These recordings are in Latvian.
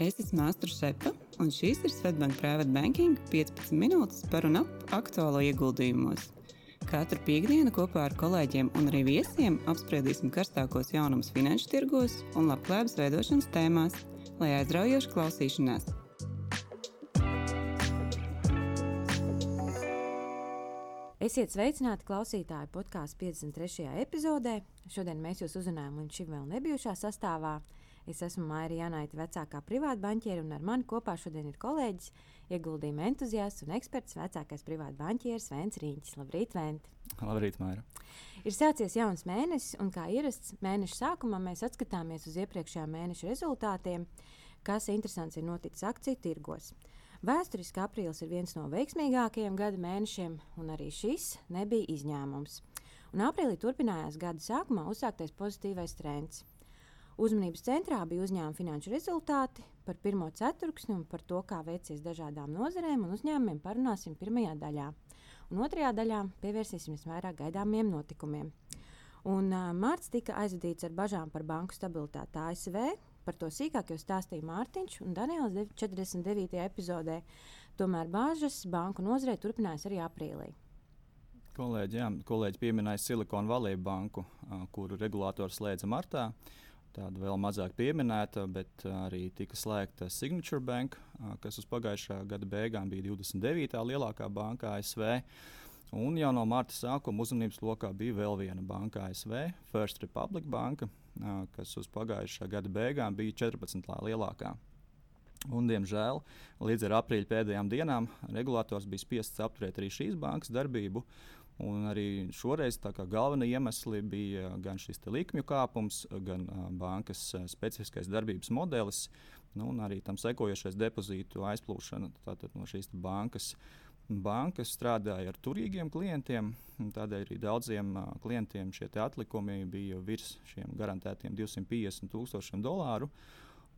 Es esmu Astra Šepa, un šīs ir Svetbank Private Banking 15 minūtes par un ap aktuālo ieguldījumos. Katru piekdienu kopā ar kolēģiem un arī viesiem apspriedīsim karstākos jaunumus finanšu tirgos un labklājības veidošanas tēmās, lai aizraujoši klausīšanās. Esiet sveicināti klausītāji podkāstu 53. epizodē. Šodien mēs jūs uzrunājam līdz šim vēl nebijušā sastāvā. Es esmu Maija Janaita, vecākā privāta banķiera, un ar mani kopā šodien ir kolēģis, ieguldījuma entuziasts un eksperts, vecākais privāta banķieris Vēns Rīņķis. Labrīt, Vēnt! Labrīt, Maija! Ir sācies jauns mēnesis, un kā ierasts mēneša sākumā mēs atskatāmies uz iepriekšējā mēneša rezultātiem, kas interesants ir noticis akciju tirgos. Vēsturiski aprīlis ir viens no veiksmīgākajiem gada mēnešiem, un arī šis nebija izņēmums. Un aprīlī turpinājās gada sākumā uzsāktais pozitīvais trends. Uzmanības centrā bija uzņēmuma finanšu rezultāti par pirmo ceturksni un par to, kā veicies dažādām nozarēm un uzņēmumiem parunāsim pirmajā daļā. Un otrajā daļā pievērsīsimies vairāk gaidāmiem notikumiem. Un, uh, Mārts tika aizvadīts ar bažām par banku stabilitāti ASV, Par to sīkāk jau stāstīja Mārtiņš un Daniels 49. epizodē. Tomēr bāžas banku nozarei turpinājās arī aprīlī. Kolēģi, jā, kolēģi pieminēja Silikonu Valley banku, kuru regulātors slēdza martā. Tāda vēl mazāk pieminēta, bet arī tika slēgta Signature Bank, kas uz pagājušā gada beigām bija 29. lielākā banka ASV. Un jau no marta sākuma uzmanības lokā bija vēl viena banka ASV, First Republic Banka, kas uz pagājušā gada beigām bija 14. lielākā. Un, diemžēl līdz ar aprīļa pēdējām dienām regulators bija spiests apturēt arī šīs bankas darbību. Un arī šoreiz galvenie iemesli bija gan šis likmju kāpums, gan bankas specifiskais darbības modelis, nu, un arī tam sekojošais depozītu aizplūšana no šīs bankas. Banka strādāja ar turīgiem klientiem. Tādēļ arī daudziem klientiem šie atlikumi bija virs šiem garantētiem 250 tūkstošiem dolāru.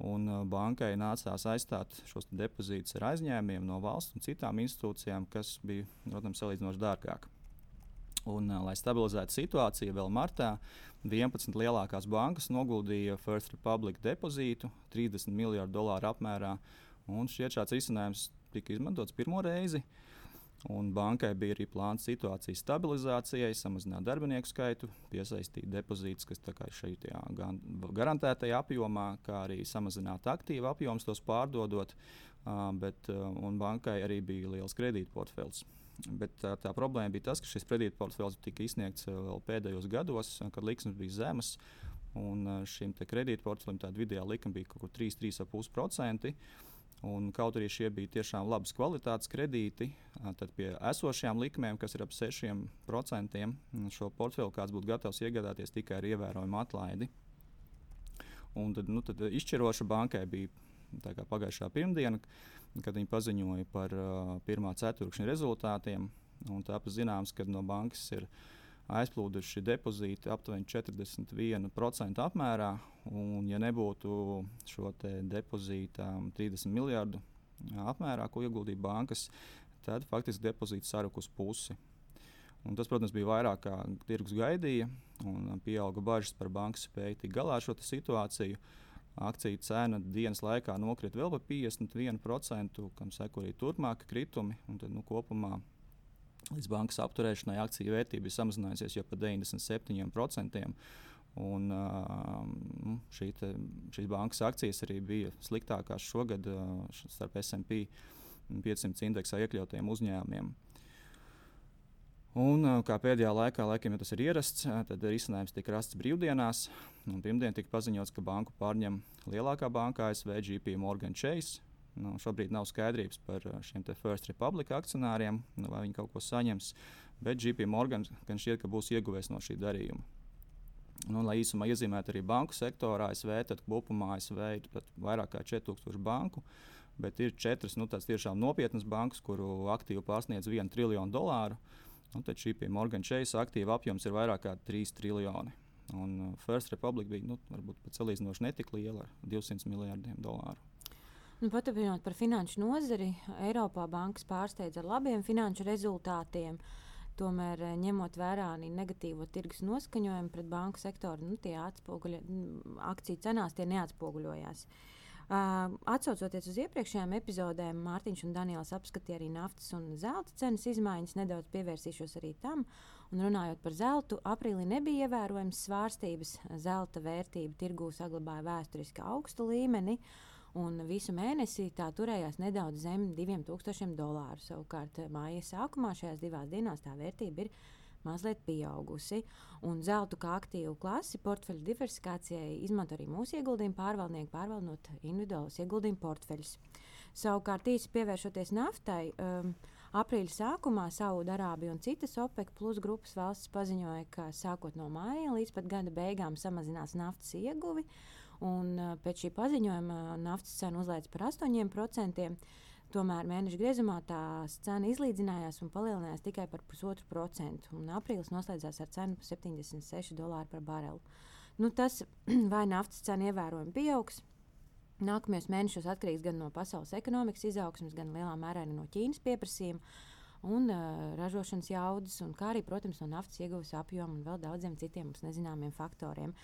Un bankai nācās aizstāt šos depozītus ar aizņēmumiem no valsts un citām institūcijām, kas bija, protams, salīdzinoši dārgāk. Un, uh, lai stabilizētu situāciju, vēl martā 11 lielākās bankas noguldīja First Republic depozītu 30 miljardu dolāru apmērā. Šķiet, šāds risinājums tika izmantots pirmo reizi. Un bankai bija arī plāns situācijas stabilizācijai, samazināt darbinieku skaitu, piesaistīt depozītus, kas ir šajā gan garantētajā apjomā, kā arī samazināt aktīvu apjomus, tos pārdodot. Uh, bet, uh, bankai arī bija liels kredītportfels. Bet tā, tā problēma bija tas, ka šis kredītportfels tika izsniegts vēl pēdējos gados, kad likmes bija zemas. Un šim kredītportfelim tāda vidējā likme bija kaut kur 3-3,5%. Un kaut arī šie bija tiešām labas kvalitātes kredīti, tad pie esošajām likmēm, kas ir ap 6%, šo portfeli kāds būtu gatavs iegādāties tikai ar ievērojumu atlaidi. Un tad, nu, tad izšķiroša bankai bija pagājušā pirmdiena, kad viņi paziņoja par uh, pirmā ceturkšņa rezultātiem. Tāpēc zināms, ka no bankas ir aizplūduši depozīti aptuveni 41% apmērā. Un, ja nebūtu šo depozītu 30 miljardu apmērā, ko ieguldīja bankas, tad faktiski depozīts saruka uz pusi. Un tas, protams, bija vairāk kā tirgus gaidīja, un pieauga bažas par bankas spēju tikt galā ar šo situāciju. Akciju cena dienas laikā nokrita vēl par 51%, kam seko arī turpmāki kritumi. Tad, nu, kopumā Līdz bankas apturēšanai akciju vērtība ir samazinājusies jau par 97%. Un, uh, šī te, šīs bankas akcijas arī bija sliktākās šogad uh, starp SP 500 indeksā iekļautiem uzņēmumiem. Un, uh, kā pēdējā laikā, laikam, ja tas ir ierasts, uh, tad risinājums tika rasts brīvdienās. Pirmdien tika paziņots, ka banku pārņem lielākā banka ASV GP Morgan Chase Nu, šobrīd nav skaidrības par uh, šiem First Republic akcionāriem, nu, vai viņi kaut ko saņems. Bet JP Morgan gan šķiet, ka būs ieguvējis no šī darījuma. Nu, lai īsumā iezīmētu arī banku sektoru ASV, tad kopumā ASV ir vairāk kā 4000 banku, bet ir četras nu, tiešām nopietnas bankas, kuru aktīvi pārsniedz 1 triljonu dolāru. Nu, tad šī Morgan Chase aktīva apjoms ir vairāk kā 3 triljoni. Un uh, First Republic bija nu, varbūt pat salīdzinoši netik liela ar 200 miljardiem dolāru. Nu, Paturpinot par finanšu nozari, Eiropā bankas pārsteidz ar labiem finanšu rezultātiem. Tomēr, ņemot vērā negatīvo tirgus noskaņojumu pret banku sektoru, nu, tie atspoguļo, akciju cenās tie neatspoguļojās. Uh, Uh, Atcaucoties uz iepriekšējām epizodēm, Mārtiņš un Daniels apskatīja arī naftas un zelta cenas izmaiņas. Nedaudz pievērsīšos arī tam. Un runājot par zeltu, aprīlī nebija ievērojams svārstības. Zelta vērtība tirgū saglabāja vēsturiski augstu līmeni. Un visu mēnesi tā turējās nedaudz zem 2000 dolāru. Savukārt, māja sākumā šajās divās dienās tā vērtība ir mazliet pieaugusi. Un zeltu kā aktīvu klasi portfeļu diversifikācijai izmanto arī mūsu ieguldījumu pārvaldnieki, pārvaldot individuālus ieguldījumu portfeļus. Savukārt, īsi pievēršoties naftai, um, aprīļa sākumā Saudārābija un citas OPEC plus grupas valstis paziņoja, ka sākot no māja līdz pat gada beigām samazinās naftas ieguvi. Un, uh, pēc šī paziņojuma naftas cena uzlēca par 8%. Tomēr mēneša griezumā tās cena izlīdzinājās un palielinājās tikai par pusotru procentu. Aprīlis noslēdzās ar cenu par 76 dolāru par barelu. Nu, tas vai naftas cena ievērojami pieaugs. Nākamajos mēnešos atkarīgs gan no pasaules ekonomikas izaugsmes, gan lielā mērā no Ķīnas pieprasījuma un uh, ražošanas jaudas, un kā arī, protams, no naftas ieguves apjoma un vēl daudziem citiem mums nezināmiem faktoriem.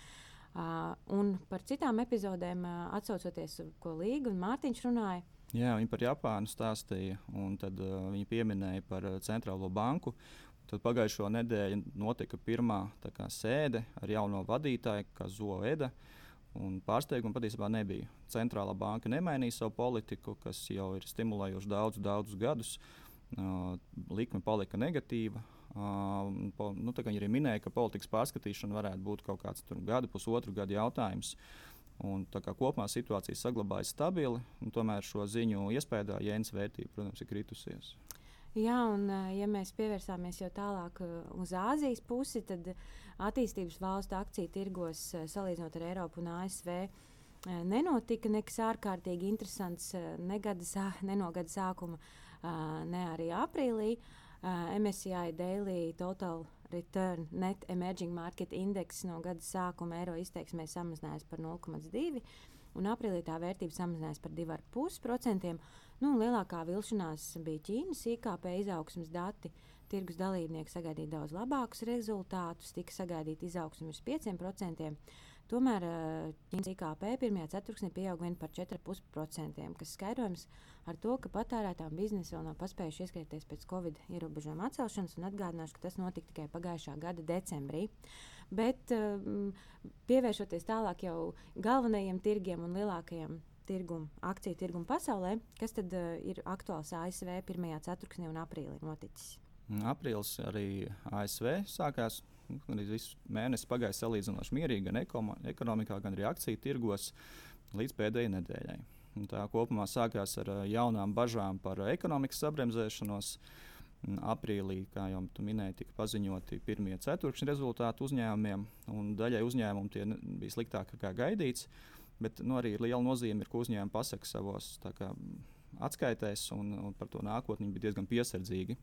Uh, par citām epizodēm, uh, atcaucoties, ko Līga un Mārtiņš runāja, Jā, viņi par Japānu stāstīja, un tad uh, viņi pieminēja par uh, centrālo banku. Tad pagājušo nedēļu notika pirmā kā, sēde ar jauno vadītāju, Kazuo Eda. Pārsteiguma patiesībā nebija. Centrālā banka nemainīja savu politiku, kas jau ir stimulējuši daudzus, daudzus gadus. Uh, likme palika negatīva. Uh, po, nu, viņi arī minēja, ka politikas pārskatīšana varētu būt kaut kāds gada, pusotru gadu jautājums. Uh, Un, kopumā situācija saglabājas stabili, un tomēr šo ziņu iespējā jēnas vērtība, protams, ir kritusies. Jā, un ja mēs pievērsāmies jau tālāk uz Āzijas pusi, tad attīstības valstu akciju tirgos, salīdzinot ar Eiropu un ASV, nenotika nekas ārkārtīgi interesants ne, gada, ne no gada sākuma, ne arī aprīlī. MSCI Daily Total Return Net Emerging Market Index no gada sākuma eiro izteiksmē samazinājās par 0,2%, un aprīlī tā vērtība samazinājās par 2,5%. Nu, lielākā vilšanās bija Ķīnas IKP izaugsmas dati. Tirgus dalībnieki sagaidīja daudz labākus rezultātus, tika sagaidīta izaugsme uz 5%. Tomēr eh, Ķīnas IKP pirmajā ceturksnī pieauga vien par 4,5%, kas skaidrojams ar to, ka patērētājiem biznesa vēl nav paspējuši ieskrieties pēc Covid ierobežojuma atcelšanas, un atgādināšu, ka tas notika tikai pagājušā gada decembrī. Bet um, pievēršoties tālāk jau galvenajiem tirgiem un lielākajiem tirgumu, akciju tirgumu pasaulē, kas tad uh, ir aktuāls ASV pirmajā ceturksnī un aprīlī noticis? Aprīlis arī ASV sākās Gan visu mēnesi pagāja salīdzinoši mierīgi gan ekonomikā, gan arī akciju tirgos līdz pēdējai nedēļai. Un tā kopumā sākās ar jaunām bažām par ekonomikas sabremzēšanos. Aprīlī, kā jau minēju, tika paziņoti pirmie ceturkšņa rezultāti uzņēmumiem, un daļai uzņēmumu tie bija sliktāki nekā gaidīts. Bet nu, arī liela nozīme ir, ko uzņēmumi pasaka savos kā, atskaitēs, un, un par to nākotni bija diezgan piesardzīgi.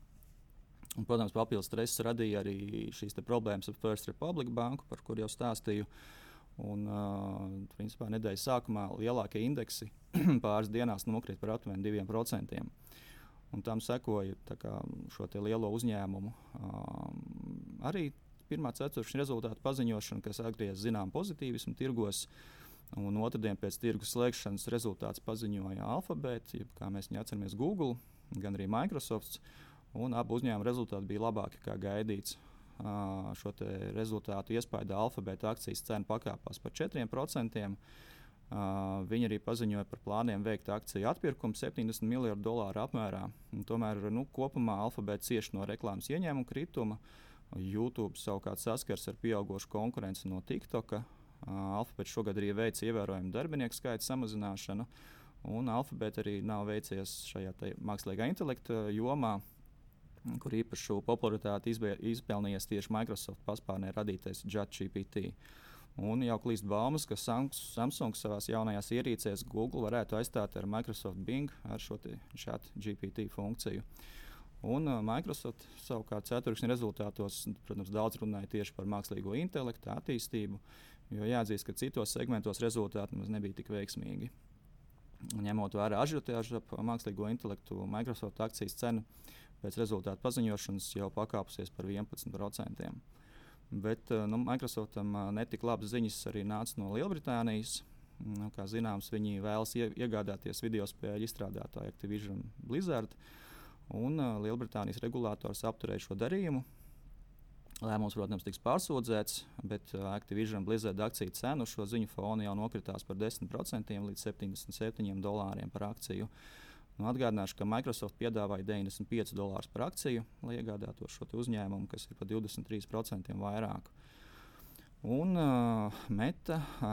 Un, protams, papildus stress radīja arī šīs problēmas ar First Republic banku, par kuriem jau stāstīju. Un, uh, principā, nedēļas sākumā lielākie indeksi pāris dienās nokrita par aptuveni 2%. Un tam sekoja kā, šo lielo uzņēmumu um, arī pirmā ceturkšņa rezultātu paziņošana, kas atgriezīs zinām pozitīvismu tirgos. Un otrdien pēc tirgus slēgšanas rezultāts paziņoja Alphabet, jeb, kā mēs viņu atceramies, Google, gan arī Microsoft. Uh, un abu uzņēmumu rezultāti bija labāki nekā gaidīts. Šo rezultātu iespējā alfabēta akcijas cena pakāpās par 4%. Uh, viņi arī paziņoja par plāniem veikt akciju atpirkumu 70 miljardu dolāru apmērā. Un tomēr nu, kopumā alfabēta cieši no reklāmas ieņēmuma krituma. YouTube savukārt saskars ar pieaugušu konkurenci no TikTok. Uh, Alfabēta šogad arī veica ievērojumu darbinieku skaita samazināšanu, un Alfabēta arī nav veicies šajā mākslīgā intelekta jomā kur īpašu popularitāti izpelnījies tieši Microsoft paspārnē radītais JetGPT. Un jau klīst baumas, ka Samsung savā jaunajās ierīcēs Google varētu aizstāt ar Microsoft Bing ar šo chat GPT funkciju. Un uh, Microsoft savukārt ceturkšņa rezultātos, protams, daudz runāja tieši par mākslīgo intelektu attīstību, jo jāatzīst, ka citos segmentos rezultāti nebija tik veiksmīgi. Ņemot vērā ažiotāžu ap mākslīgo intelektu, Microsoft akcijas cenu pēc rezultātu paziņošanas jau pakāpusies par 11%. Bet nu, Microsoftam netik labas ziņas arī nāca no Lielbritānijas. Nu, kā zināms, viņi vēlas iegādāties video spēļu izstrādātāju Activision Blizzard. Un uh, Lielbritānijas regulators apturēja šo darījumu. Lēmums, protams, tiks pārsūdzēts, bet uh, Activision Blizzard akciju cena uz šo ziņu fonu jau nokritās par 10% līdz 77 dolāriem par akciju. Nu, atgādināšu, ka Microsoft piedāvāja 95 dolārus par akciju, lai iegādātos šo uzņēmumu, kas ir par 23% vairāk. Un uh, meta, uh,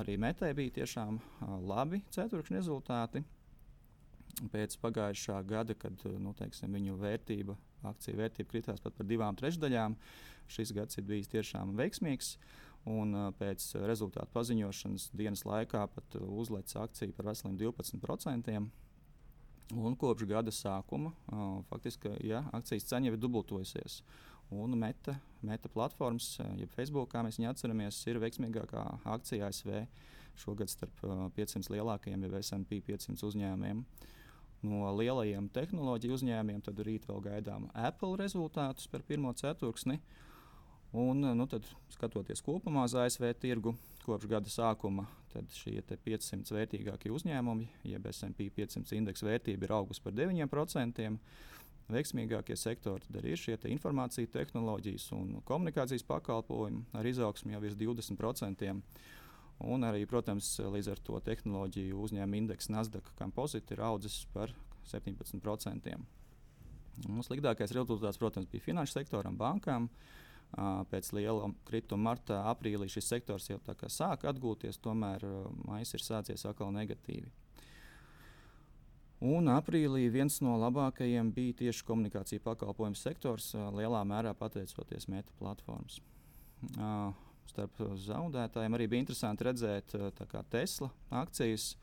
arī metai bija tiešām uh, labi ceturkšņa rezultāti. Pēc pagājušā gada, kad nu, teiksim, viņu vērtība, akciju vērtība kritās pat par divām trešdaļām, šis gads ir bijis tiešām veiksmīgs. Un, uh, pēc rezultātu paziņošanas dienas laikā pat uzlēca akcija par veseliem 12%. Un kopš gada sākuma uh, faktiski ja, akcijas cena jau ir dubultojusies. Uh, Un Meta, meta platformas, jeb Facebook, kā mēs viņu atceramies, ir veiksmīgākā akcija ASV šogad starp 500 eh, lielākajiem, jau SP 500 uzņēmumiem. No lielajiem tehnoloģiju uzņēmumiem tad rīt vēl gaidām Apple rezultātus par pirmo ceturksni. Un, nu, tad, skatoties kopumā uz ASV tirgu kopš gada sākuma, tad šie 500 vērtīgākie uzņēmumi, jeb SP 500 indeksa vērtība ir augusi par 9% veiksmīgākie sektori arī ir šie te informācijas tehnoloģijas un komunikācijas pakalpojumi ar izaugsmu jau virs 20%. Un arī, protams, līdz ar to tehnoloģiju uzņēmuma indeksa Nasdaq kompozīts ir audzis par 17%. Un sliktākais rezultāts, protams, bija finanšu sektoram, bankām. Pēc liela krituma martā, aprīlī šis sektors jau sāk atgūties, tomēr maija ir sācies atkal negatīvi. Un aprīlī viens no labākajiem bija tieši komunikācija pakalpojumu sektors, lielā mērā pateicoties meta platformas. Starp zaudētājiem arī bija interesanti redzēt Tesla akcijas.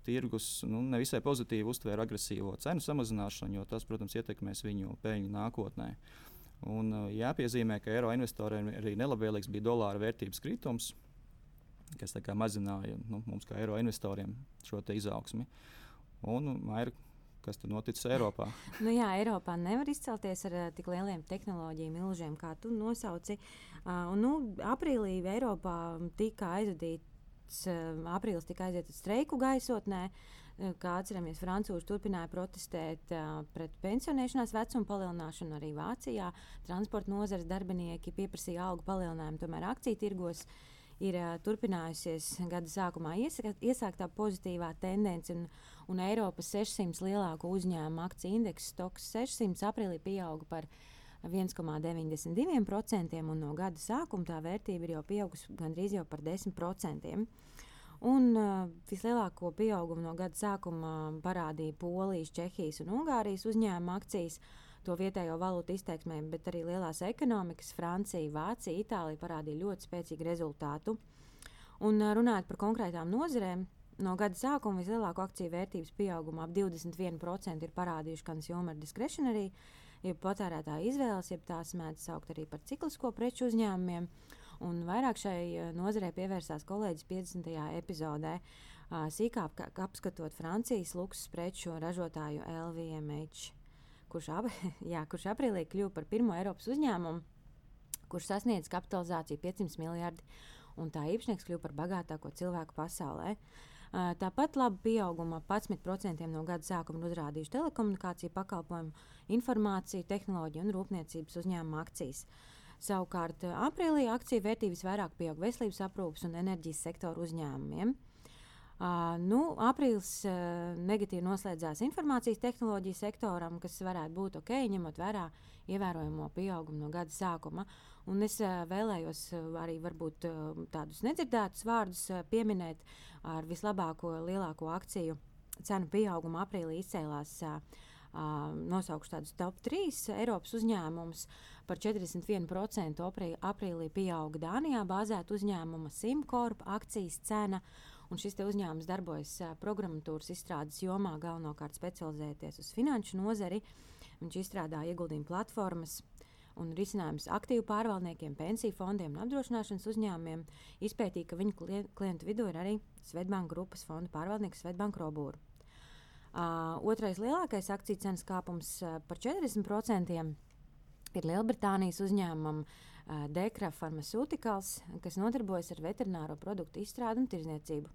Tirgus nu, nevisai pozitīvi uztvēra agresīvo cenu samazināšanu, jo tas, protams, ietekmēs viņu peļņu nākotnē. Un, jāpiezīmē, ka eiro investoriem arī nelabvēlīgs bija dolāra vērtības kritums, kas mazināja nu, mums, kā eiro investoriem, šo izaugsmu. Uh, Un Maira, kas tur noticis Eiropā? nu, jā, Eiropā nevar izcelties ar uh, tik lieliem tehnoloģiju milžiem, kā tu nosauci. Uh, un, nu, aprīlī Eiropā tika aizvadīts, uh, aprīlis tika aizvadīts streiku gaisotnē. Uh, kā atceramies, Frančūži turpināja protestēt uh, pret pensionēšanās vecuma palielināšanu. Arī Vācijā transporta nozares darbinieki pieprasīja algu palielinājumu, tomēr akciju tirgos ir uh, turpinājusies gada sākumā iesaka, iesāktā pozitīvā tendence, un, un Eiropas 600 lielāko uzņēmumu akciju indeksa stoks 600 aprīlī pieauga par 1,92%, un no gada sākuma tā vērtība ir jau pieaugusi gandrīz jau par 10%. Un uh, vislielāko pieaugumu no gada sākuma parādīja Polijas, Čehijas un Ungārijas uzņēmuma akcijas. Uh, to vietējo valūtu izteiksmēm, bet arī lielās ekonomikas, Francija, Vācija, Itālija parādīja ļoti spēcīgu rezultātu. Un runājot par konkrētām nozarēm, no gada sākuma vislielāko akciju vērtības pieaugumu ap 21% ir parādījuši consumer discretionary, jeb patērētāja izvēles, jeb tās mēdz saukt arī par ciklisko preču uzņēmumiem. Un vairāk šai nozarei pievērsās kolēģis 50. epizodē, sīkāk apskatot Francijas luksus preču ražotāju LVMH kurš, ap, jā, kurš aprīlī kļuva par pirmo Eiropas uzņēmumu, kurš sasniedz kapitalizāciju 500 miljardi, un tā īpašnieks kļuva par bagātāko cilvēku pasaulē. Tāpat labu pieaugumu 11% no gada sākuma uzrādījuši telekomunikāciju pakalpojumu, informāciju, tehnoloģiju un rūpniecības uzņēmumu akcijas. Savukārt aprīlī akciju vērtības vairāk pieauga veselības aprūpas un enerģijas sektoru uzņēmumiem. Uh, nu, aprīlis uh, negatīvi noslēdzās informācijas tehnoloģiju sektoram, kas varētu būt ok, ņemot vērā ievērojamo pieaugumu no gada sākuma. Un es uh, vēlējos arī varbūt, uh, tādus nedzirdētus vārdus uh, pieminēt ar vislabāko, lielāko akciju cenu pieaugumu aprīlī izcēlās. Uh, Uh, nosaukšu tādus top 3 Eiropas uzņēmumus. Par 41% aprīlī pieauga Dānijā bāzēta uzņēmuma Simcorp akcijas cena. Un šis uzņēmums darbojas programmatūras izstrādes jomā, galvenokārt specializēties uz finanšu nozari. Viņš izstrādā ieguldījumu platformas un risinājums aktīvu pārvaldniekiem, pensiju fondiem un apdrošināšanas uzņēmumiem. Izpētīja, ka viņu klientu vidū ir arī Svetbanka grupas fondu pārvaldnieks Svetbanka Robūra. Uh, otrais lielākais akciju cenas kāpums uh, par 40% ir Lielbritānijas uzņēmumam uh, Dekra Pharmaceuticals, kas nodarbojas ar veterināro produktu izstrādi un tirzniecību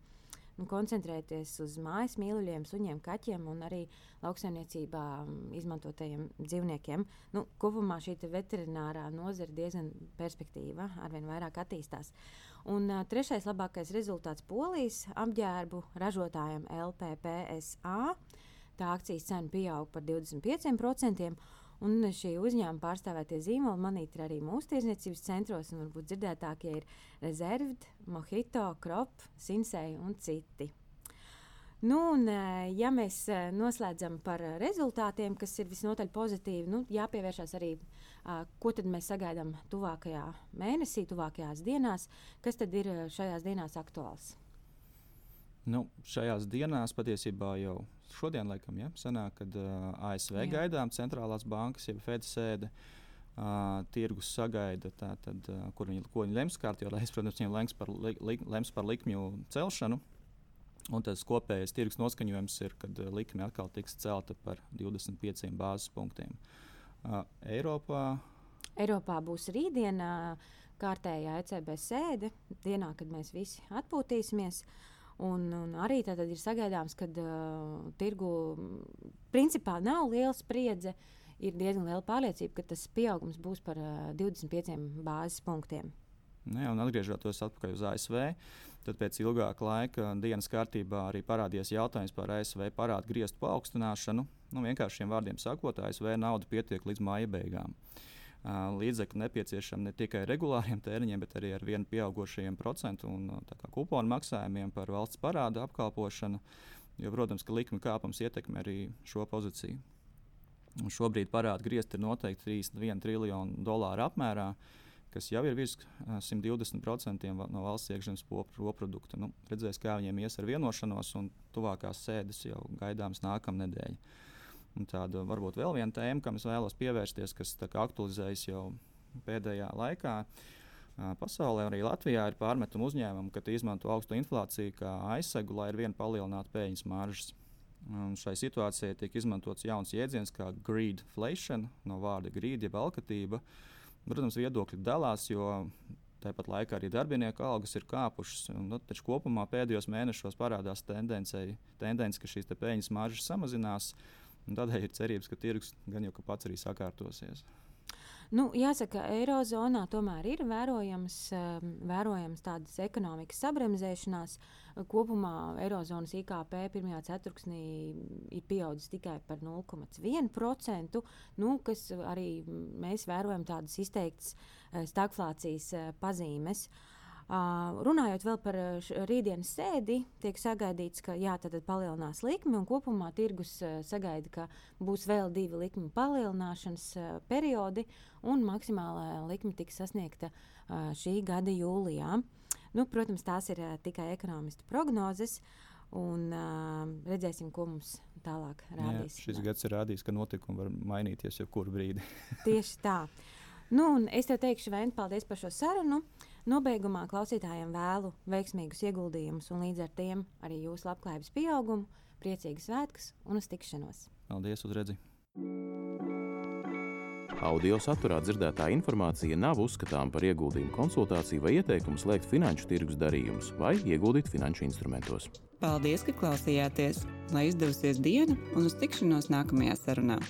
nu, koncentrēties uz mājas mīluļiem, suņiem, kaķiem un arī lauksaimniecībā mm, izmantotajiem dzīvniekiem. Nu, kopumā šī veterinārā nozara diezgan perspektīva, arvien vairāk attīstās. Un uh, trešais labākais rezultāts Polijas apģērbu ražotājiem LPPSA. Tā akcijas cena pieauga par 25%. Un šī uzņēmuma pārstāvētie zīmoli manīt ir arī mūsu tirzniecības centros, un varbūt dzirdētākie ir Reserved, Mojito, Krop, Sinsei un citi. Nu, un, eh, ja mēs eh, noslēdzam par rezultātiem, kas ir visnotaļ pozitīvi, nu, jāpievēršās arī, ko mēs sagaidām tuvākajā mēnesī, tuvākajās dienās, kas tad ir šajās dienās aktuāls. Nu, šajās dienās patiesībā jau šodien, laikam, ja, sanāk, kad uh, ASV Jā. gaidām centrālās bankas, jeb Fed sēde. Uh, tirgus sagaida, tā, tad, uh, kur viņi, viņi lems kārtībā, lai, protams, viņi lems par, li, li, lems par likmju celšanu. Un tas kopējais tirgus noskaņojums ir, kad likme atkal tiks celta par 25 bāzes punktiem. Uh, Eiropā. Eiropā būs rītdiena kārtējā ECB sēde, dienā, kad mēs visi atpūtīsimies. Uh, Un, un arī tad ir sagaidāms, ka uh, tirgu principā nav liela spriedze. Ir diezgan liela pārliecība, ka tas pieaugums būs par uh, 25 bāzes punktiem. Ne, un atgriežoties atpakaļ uz ASV, tad pēc ilgāka laika dienas kārtībā arī parādījās jautājums par ASV parādu griestu paaugstināšanu. Nu, vienkāršiem vārdiem sakot, ASV nauda pietiek līdz māja beigām. Uh, līdzekļi nepieciešami ne tikai regulāriem tēriņiem, bet arī ar vienu pieaugušajiem procentu un kuponu maksājumiem par valsts parādu apkalpošanu. Jo, protams, ka likuma kāpums ietekmē arī šo pozīciju. Un šobrīd parāda griezti ir noteikti 31 triljonu dolāru apmērā, kas jau ir virs 120% no valsts iekšzemes koprodukta. Nu, redzēs, kā viņiem ies ar vienošanos, un tuvākās sēdes jau gaidāmas nākamnedēļ. Un tāda varbūt vēl viena tēma, kam es vēlos pievērsties, kas aktualizējas jau pēdējā laikā. Pasaulē, arī Latvijā, ir pārmetumi uzņēmumi, ka izmanto augstu inflāciju kā aizsegu, lai ar vienu palielinātu peļņas maržas. Un šai situācijai tiek izmantots jauns jēdziens, kā greedflation, no vārda greed, jeb alkatība. Protams, viedokļi dalās, jo tāpat laikā arī darbinieku algas ir kāpušas. Nu, taču kopumā pēdējos mēnešos parādās tendence, ka šīs peļņas maržas samazinās. Un tādēļ ir cerības, ka tirgus gan jau ka pats arī sakārtosies. Nu, jāsaka, Eirozonā tomēr ir vērojams, um, vērojams tādas ekonomikas sabremzēšanās. Kopumā Eirozonas IKP pirmajā ceturksnī ir pieaudzis tikai par 0,1%, nu, kas arī mēs vērojam tādas izteiktas uh, stagflācijas uh, pazīmes. Uh, Uh, runājot vēl par rītdienas sēdi, tiek sagaidīts, ka jā, tad palielinās likmi un kopumā tirgus uh, sagaida, ka būs vēl divi likmi palielināšanas uh, periodi un maksimālā likme tiks sasniegta uh, šī gada jūlijā. Nu, protams, tās ir uh, tikai ekonomistu prognozes. Un uh, redzēsim, ko mums tālāk rādīs. Jā, šis gads ir rādījis, ka notikumi var mainīties jebkurā brīdī. Tieši tā. Nu, es tev teikšu, Vēn, paldies par šo sarunu. Nobeigumā klausītājiem vēlu veiksmīgus ieguldījumus un līdz ar tiem arī jūsu labklājības pieaugumu, priecīgas svētkus un uz tikšanos. Paldies, uz redzi! Audio saturā dzirdētā informācija nav uzskatāms par ieguldījumu konsultāciju vai ieteikumu slēgt finanšu tirgus darījumus vai ieguldīt finanšu instrumentos. Paldies, ka klausījāties! Lai izdevusies diena un uz tikšanos nākamajā sarunā!